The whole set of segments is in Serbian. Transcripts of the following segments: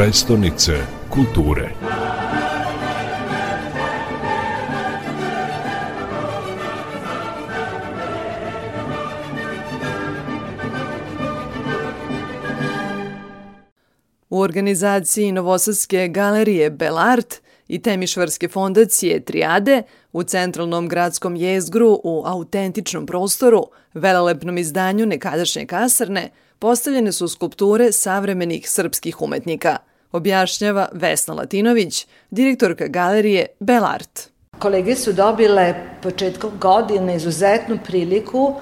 prestonice kulture. U organizaciji Novosadske galerije Belart i Temišvarske fondacije Triade u centralnom gradskom jezgru u autentičnom prostoru, velelepnom izdanju nekadašnje kasarne, postavljene su skulpture savremenih srpskih umetnika, objašnjava Vesna Latinović, direktorka galerije Belart. Kolege su dobile početkom godine izuzetnu priliku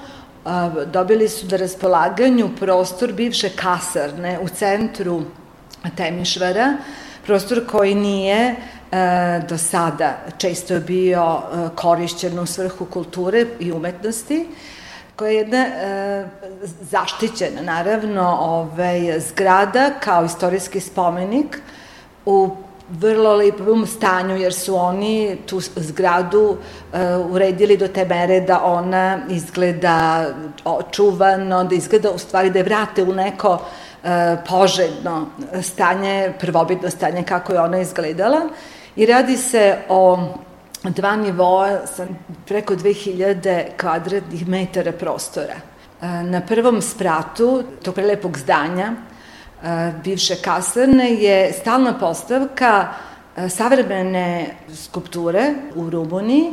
dobili su da raspolaganju prostor bivše kasarne u centru Temišvara, prostor koji nije e, do sada često bio e, korišćen u svrhu kulture i umetnosti, koja je jedna e, zaštićena, naravno, ovaj, zgrada kao istorijski spomenik u vrlo lepom stanju, jer su oni tu zgradu e, uredili do te mere da ona izgleda očuvano, da izgleda u stvari da je vrate u neko e, poželjno stanje, prvobitno stanje kako je ona izgledala. I radi se o dva nivoa sa preko 2000 kvadratnih metara prostora. E, na prvom spratu tog prelepog zdanja, e, bivše kasarne, je stalna postavka e, savremene skulpture u Rumuniji.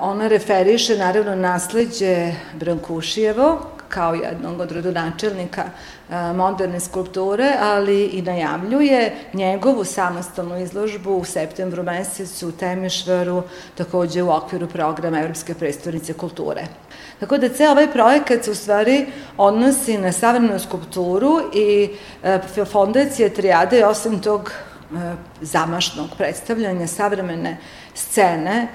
Ona referiše naravno nasledđe Brankušijevo, kao jednog od rodonačelnika e, moderne skulpture, ali i najavljuje njegovu samostalnu izložbu u septembru mesecu u Temešvaru, takođe u okviru programa Evropske predstavnice kulture. Tako da ceo ovaj projekat se u stvari odnosi na savremenu skulpturu i e, fondacija Triade je osim tog e, zamašnog predstavljanja savremene scene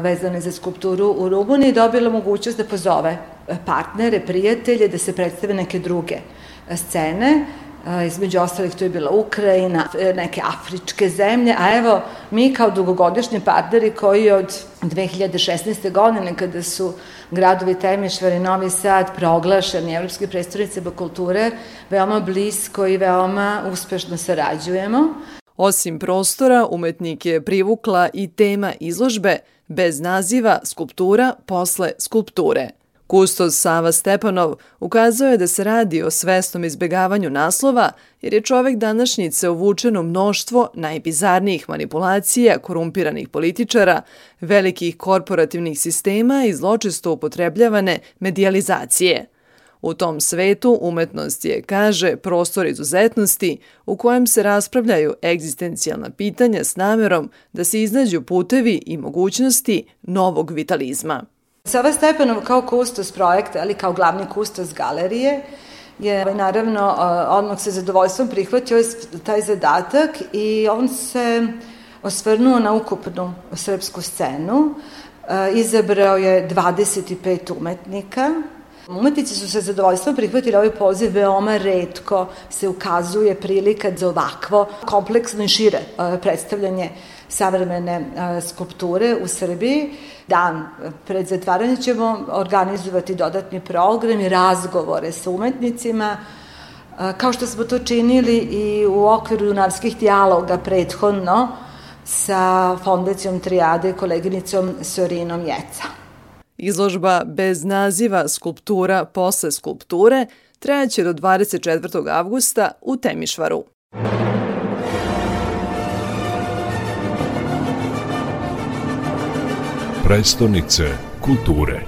vezane za skulpturu u Rumuniji dobila mogućnost da pozove partnere, prijatelje, da se predstave neke druge scene, između ostalih to je bila Ukrajina, neke afričke zemlje, a evo mi kao dugogodišnji partneri koji od 2016. godine kada su gradovi Temišvar i Novi Sad proglašeni Evropske predstavnice kulture, veoma blisko i veoma uspešno sarađujemo. Osim prostora, umetnik je privukla i tema izložbe bez naziva Skulptura posle skulpture – Kustos Sava Stepanov ukazao je da se radi o svesnom izbegavanju naslova, jer je čovek današnjice uvučeno mnoštvo najbizarnijih manipulacija korumpiranih političara, velikih korporativnih sistema i zločesto upotrebljavane medijalizacije. U tom svetu umetnost je, kaže, prostor izuzetnosti u kojem se raspravljaju egzistencijalna pitanja s namerom da se iznađu putevi i mogućnosti novog vitalizma. Sava Stepanov kao kustos projekta, ali kao glavni kustos galerije, je naravno odmah se zadovoljstvom prihvatio taj zadatak i on se osvrnuo na ukupnu srpsku scenu. Izabrao je 25 umetnika, Umetnici su se zadovoljstvom prihvatili ovaj poziv, veoma redko se ukazuje prilika za ovakvo kompleksno i šire predstavljanje savremene skulpture u Srbiji. Dan pred zatvaranje ćemo organizovati dodatni program i razgovore sa umetnicima, kao što smo to činili i u okviru junarskih dijaloga prethodno sa fondacijom Triade koleginicom Sorinom Jeca. Izložba bez naziva Skulptura posle skulpture trajaće do 24. avgusta u Temišvaru. prestonice kulture.